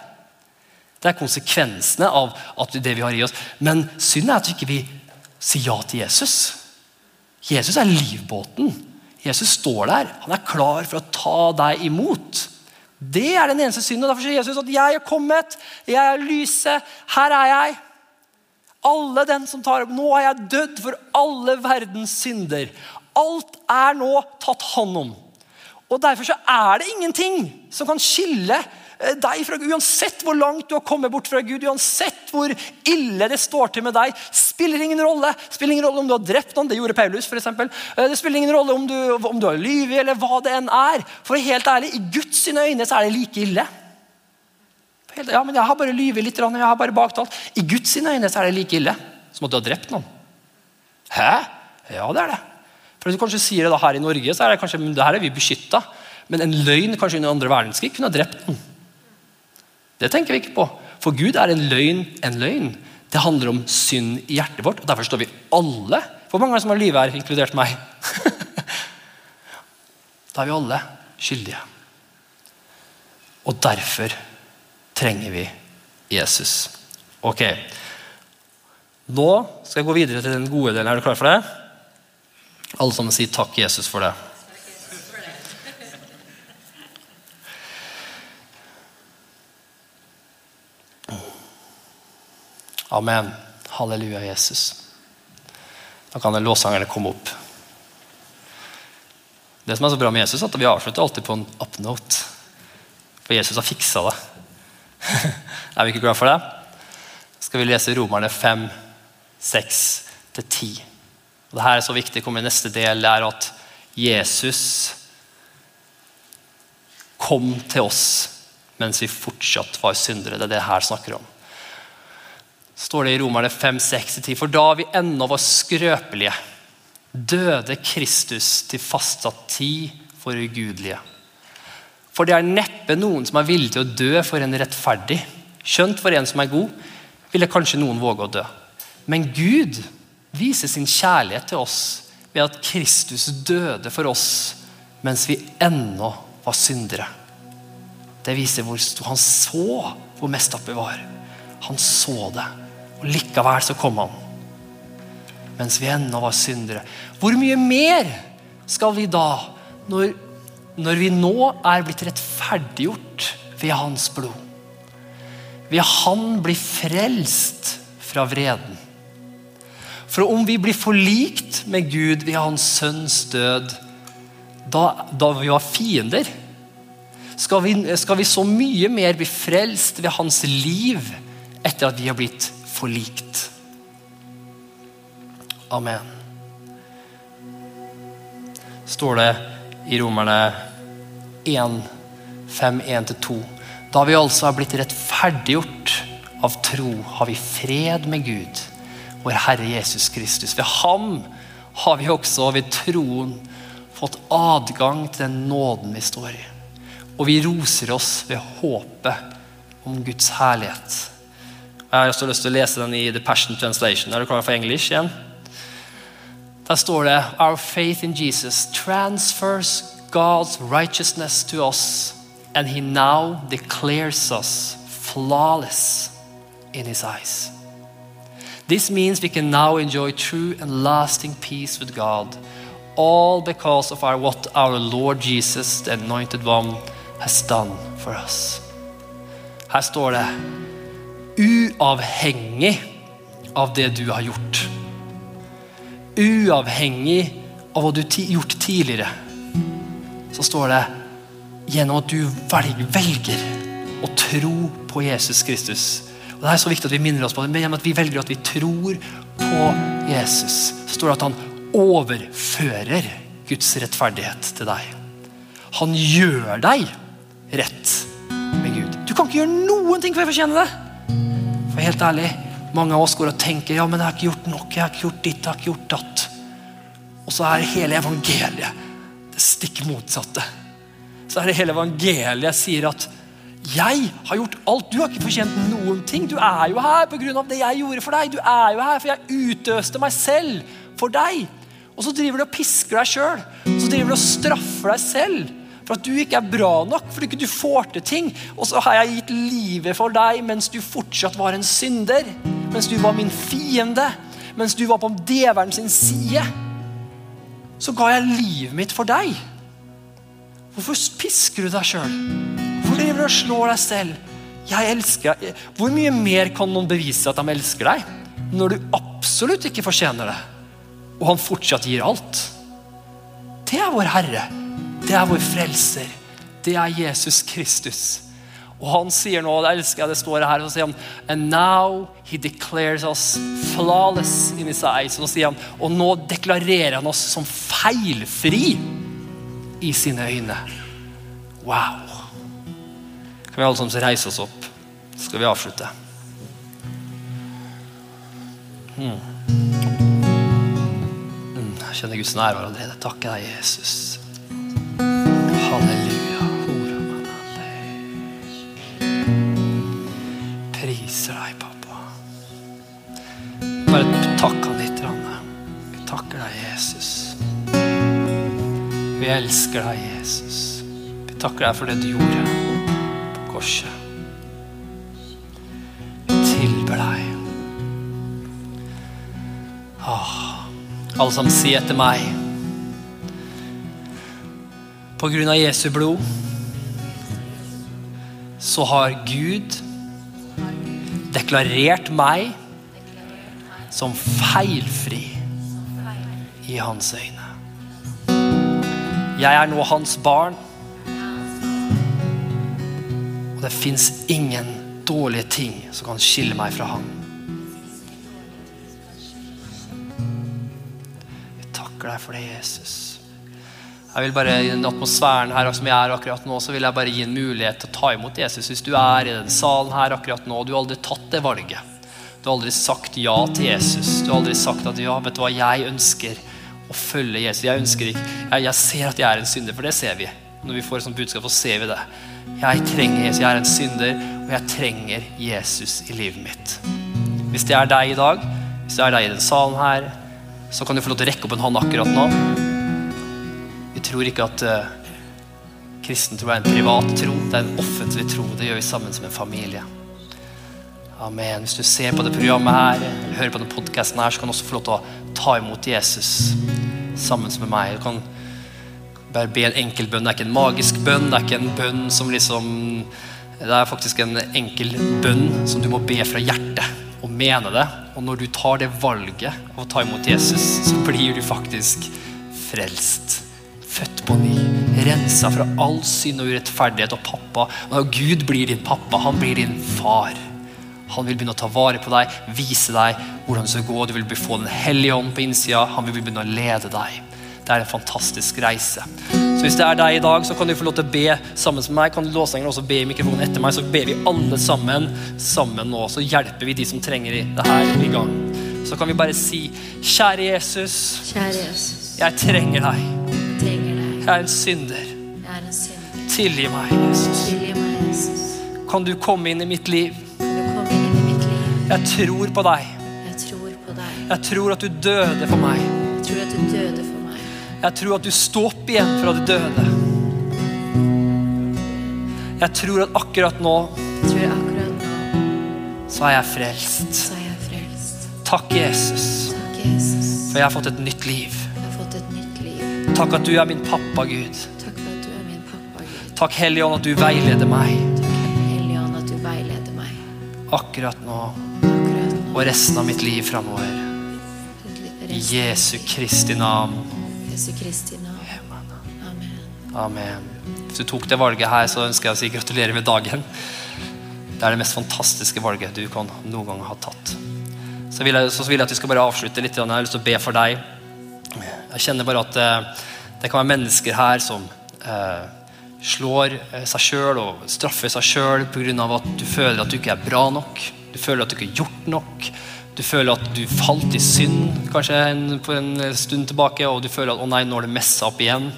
Det er konsekvensene av det vi har i oss. Men synd er at vi ikke sier ja til Jesus. Jesus er livbåten. Jesus står der. Han er klar for å ta deg imot. Det er den eneste synden. og Derfor sier Jesus at 'jeg er kommet, jeg er lyset, her er jeg'. Alle den som tar opp, Nå har jeg dødd for alle verdens synder. Alt er nå tatt hånd om. Og Derfor så er det ingenting som kan skille deg fra Gud. Uansett hvor langt du har kommet bort fra Gud, uansett hvor ille det står til med deg, spiller ingen rolle. spiller ingen rolle om du har drept noen, det gjorde Paulus f.eks. Eh, det spiller ingen rolle om du, om du har lyvet eller hva det enn er. For helt ærlig, i Guds øyne så er det like ille. Ja, men Jeg har bare lyvet litt, jeg har bare baktalt. I Guds øyne så er det like ille som at du har drept noen. Hæ? Ja, det er det. For hvis du kanskje sier det da her i Norge, så er det kanskje, det her er vi beskytta. Men en løgn kanskje under andre verdenskrig kunne ha drept noen. Det tenker vi ikke på. For Gud er en løgn en løgn. Det handler om synd i hjertet vårt. og Derfor står vi alle For mange som har livet her, inkludert meg. da er vi alle skyldige. Og derfor trenger vi Jesus. Ok. Nå skal jeg gå videre til den gode delen. Er du klar for det? Alle sammen sier takk, Jesus, for det. Amen. Halleluja, Jesus. Da kan låssangerne komme opp. Det som er så bra med Jesus, er at vi avslutter alltid på en upnote. For Jesus har fiksa det. er vi ikke glad for det? Skal vi lese Romerne 5, 6-10. Det her er så viktig. kommer i neste del. Er at Jesus kom til oss mens vi fortsatt var syndere. Det er det her snakker om står det i Romerne 5, 6-10. For da vi ennå var skrøpelige, døde Kristus til fastsatt tid for ugudelige. For det er neppe noen som er villig til å dø for en rettferdig. Skjønt for en som er god, ville kanskje noen våge å dø. Men Gud viser sin kjærlighet til oss ved at Kristus døde for oss mens vi ennå var syndere. Det viser hvor han så hvor mest oppe var. Han så det, og likevel så kom han. Mens vi ennå var syndere. Hvor mye mer skal vi da, når, når vi nå er blitt rettferdiggjort ved hans blod? Ved han blir frelst fra vreden. For om vi blir forlikt med Gud ved hans sønns død, da, da vi var fiender, skal vi, skal vi så mye mer bli frelst ved hans liv etter at vi har blitt forlikt. Amen. Står det i Romerne 1, 5, 1-2. Da vi altså har blitt rettferdiggjort av tro, har vi fred med Gud, vår Herre Jesus Kristus. Ved ham har vi også ved troen fått adgang til den nåden vi står i. Og vi roser oss ved håpet om Guds herlighet. Jeg har også lyst til å lese den i The Passion Translation. Er du klar for engelsk igjen? Der står det Our faith in Jesus transfers God's righteousness to us and he now declares us flawless in his eyes. This means we can now enjoy true and lasting peace with God, all because of our, what our Lord Jesus, the anointed one, has done for us. Her står det uavhengig av det du har gjort. Uavhengig av hva du har gjort tidligere, så står det gjennom at du velger å tro på Jesus Kristus. Og Det er så viktig at vi minner oss på det, men gjennom at vi velger at vi tror på Jesus, så står det at han overfører Guds rettferdighet til deg. Han gjør deg rett med Gud. Du kan ikke gjøre noen ting for å fortjene det. For helt ærlig, mange av oss går og tenker ja, men jeg har ikke gjort nok, jeg har ikke gjort ditt, jeg har ikke gjort datt. Og så er hele evangeliet det stikk motsatte så er det hele evangeliet sier at jeg har gjort alt. Du har ikke fortjent noen ting. Du er jo her pga. det jeg gjorde for deg. Du er jo her for jeg utøste meg selv for deg. Og så driver du og pisker deg sjøl. Så driver du og straffer deg selv for at du ikke er bra nok, fordi ikke du får til ting. Og så har jeg gitt livet for deg mens du fortsatt var en synder. Mens du var min fiende. Mens du var på djevelen sin side. Så ga jeg livet mitt for deg. Hvorfor pisker du deg sjøl? Hvorfor driver du og slår deg selv? Jeg elsker deg. Hvor mye mer kan noen bevise at de elsker deg, når du absolutt ikke fortjener det, og han fortsatt gir alt? Det er vår Herre. Det er vår frelser. Det er Jesus Kristus. Og han sier nå, og det elsker jeg det står her, så sier han And now he declares us flawless in his eyes. Og, sier han, og nå deklarerer han oss som feilfri i sine øyne. Wow. Kan vi alle sammen reise oss opp? Så skal vi avslutte. Hmm. hmm. Jeg kjenner Guds nærvær allerede. Takker deg, Jesus. Elsker deg, Jesus. Vi takker deg for det du gjorde på korset. Vi tilber deg. Åh, alle som sier etter meg På grunn av Jesu blod så har Gud deklarert meg som feilfri i hans øyne. Jeg er nå hans barn. Og det fins ingen dårlige ting som kan skille meg fra han. Vi takker deg for det, Jesus. Jeg vil bare I den atmosfæren her som jeg er akkurat nå, så vil jeg bare gi en mulighet til å ta imot Jesus. Hvis du er i den salen her akkurat nå, og du har aldri tatt det valget. Du har aldri sagt ja til Jesus. Du har aldri sagt at ja, vet du hva, jeg ønsker å følge Jesus. Jeg ønsker ikke, jeg, jeg ser at jeg er en synder, for det ser vi. når vi får et sånt budskap, så ser vi det. Jeg trenger Jesus, jeg er en synder, og jeg trenger Jesus i livet mitt. Hvis det er deg i dag, hvis det er deg i den salen her, så kan du få lov til å rekke opp en hånd akkurat nå. Vi tror ikke at uh, kristen tro er en privat tro, det er en offentlig tro. Det gjør vi sammen som en familie. Amen. Hvis du ser på det programmet her, eller hører på denne podkasten her, så kan du også få lov til å ta imot Jesus sammen med meg. Du kan bare be en enkel bønn. Det er ikke en magisk bønn. Det er ikke en bønn som liksom Det er faktisk en enkel bønn som du må be fra hjertet og mene det. Og når du tar det valget av å ta imot Jesus, så blir du faktisk frelst. Født på ny. Rensa fra all synd og urettferdighet. Og pappa, og Gud blir din pappa. Han blir din far. Han vil begynne å ta vare på deg, vise deg hvordan du skal gå. Du vil få Den hellige ånd på innsida. Han vil begynne å lede deg. Det er en fantastisk reise. Så Hvis det er deg i dag, så kan du få lov til å be sammen med meg. Kan du låsengeren også be i mikrofonen etter meg, så ber vi alle sammen sammen nå. Så hjelper vi de som trenger det her i gang. Så kan vi bare si, kjære Jesus, Kjære Jesus, jeg trenger deg. jeg trenger deg. Jeg er en synder. Jeg er en synder. Tilgi meg, Jesus. Tilgi meg, Jesus. Kan du komme inn i mitt liv? Jeg tror på deg. Jeg tror på deg. Jeg tror at du døde for meg. Jeg tror at du døde for meg. Jeg tror at du sto opp igjen fra de døde. Jeg tror at akkurat nå Jeg tror akkurat nå så er jeg frelst. så er jeg frelst. Takk, Jesus, Takk, Jesus. for jeg har fått et nytt liv. Jeg har fått et nytt liv. Takk at du er min pappa, Gud. Takk for at du er min pappa, Gud. Takk, Hellige Ånd, at du veileder meg Takk, Hellige Ånd, at du veileder meg akkurat nå akkurat nå. Og resten av mitt liv framover. I Jesu Kristi navn. Amen. Hvis du tok det valget her, så ønsker jeg å si gratulerer med dagen. Det er det mest fantastiske valget du kan noen gang ha tatt. Så vil jeg, så vil jeg at vi skal bare avslutte litt. Jeg har lyst til å be for deg. Jeg kjenner bare at eh, det kan være mennesker her som eh, slår eh, seg sjøl og straffer seg sjøl pga. at du føler at du ikke er bra nok. Du føler at du ikke har gjort nok. Du føler at du falt i synd kanskje en, for en stund tilbake, og du føler at å nei, nå har det messa opp igjen.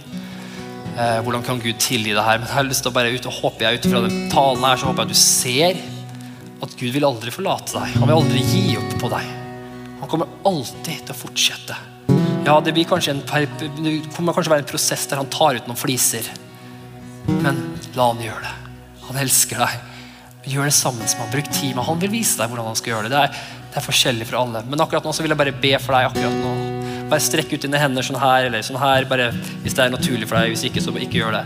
Eh, hvordan kan Gud tilgi det her? Men jeg har lyst til å bare ut, og håper jeg ut fra den talen her, så håper jeg at du ser at Gud vil aldri forlate deg. Han vil aldri gi opp på deg. Han kommer alltid til å fortsette. Ja, det, blir kanskje en, det kommer kanskje være en prosess der han tar ut noen fliser. Men la han gjøre det. Han elsker deg. Gjør det sammen som han. Bruk tid med Han vil vise deg hvordan han skal gjøre det. Det er, det er forskjellig for alle. Men akkurat nå så vil jeg bare be for deg. akkurat nå. Bare strekk ut dine hender sånn her eller sånn her. Bare, hvis det er naturlig for deg. Hvis ikke, så ikke gjør det.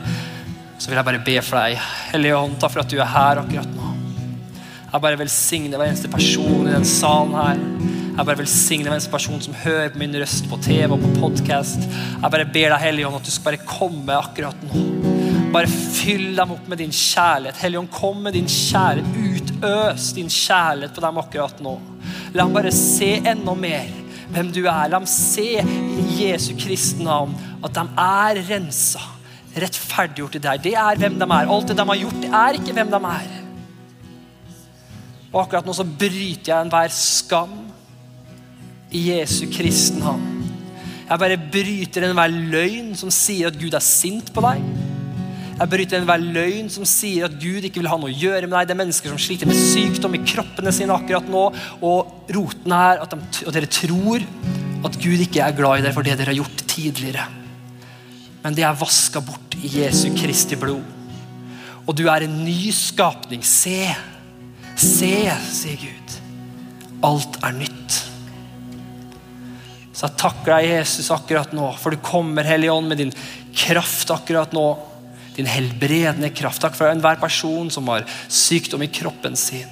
Så vil jeg bare be for deg. Hellige Ånd, takk for at du er her akkurat nå. Jeg bare velsigner hver eneste person i den salen her. Jeg bare velsigner hver eneste person som hører på min røst på TV og på podkast. Jeg bare ber deg, Hellige Ånd, at du skal bare komme akkurat nå. Bare fyll dem opp med din kjærlighet. Hellige Ånd, kom med din kjærlighet. Utøs din kjærlighet på dem akkurat nå. La dem bare se enda mer hvem du er. La dem se i Jesu Kristi navn at de er rensa, rettferdiggjort i deg. Det er hvem de er. Alt det de har gjort, er ikke hvem de er. Og akkurat nå så bryter jeg enhver skam i Jesu Kristi navn. Jeg bare bryter enhver løgn som sier at Gud er sint på deg. Jeg bryter enhver løgn som sier at Gud ikke vil ha noe å gjøre med deg. Det er mennesker som sliter med sykdom i kroppene sine akkurat nå. Og roten er at, de, at dere tror at Gud ikke er glad i dere for det dere har gjort tidligere. Men det er vaska bort i Jesu Kristi blod. Og du er en ny skapning. Se. Se, sier Gud. Alt er nytt. Så jeg takker deg, Jesus, akkurat nå, for du kommer, Hellige Ånd, med din kraft akkurat nå. Din helbredende kraft. Takk for enhver person som har sykdom i kroppen sin.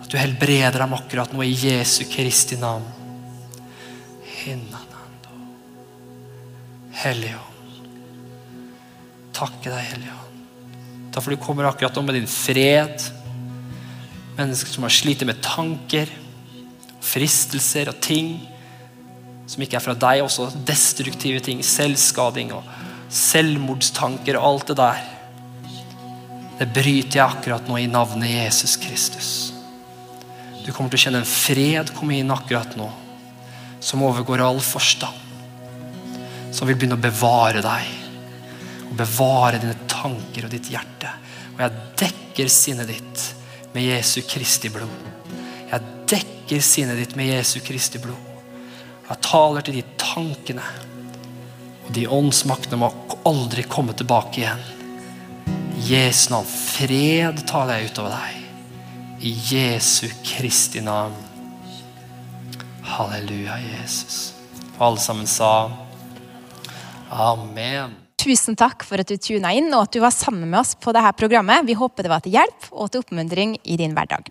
At du helbreder dem akkurat nå i Jesu Kristi navn. Hellige Takke deg, Hellige Ånd. Takk for du kommer akkurat nå med din fred. Mennesker som har slitt med tanker, fristelser og ting som ikke er fra deg. Også destruktive ting. Selvskading og selvmordstanker og alt det der. Det bryter jeg akkurat nå i navnet Jesus Kristus. Du kommer til å kjenne en fred komme inn akkurat nå som overgår all forstand. Som vil begynne å bevare deg. og bevare dine tanker og ditt hjerte. Og jeg dekker sinnet ditt med Jesu Kristi blod. Jeg dekker sinnet ditt med Jesu Kristi blod. Jeg taler til de tankene. De åndsmaktene må aldri komme tilbake igjen. I Jesu navn. Fred taler jeg utover deg. I Jesu Kristi navn. Halleluja, Jesus. Og alle sammen sa amen. Tusen takk for at du tuna inn og at du var sammen med oss på dette programmet. Vi håper det var til hjelp og til oppmuntring i din hverdag.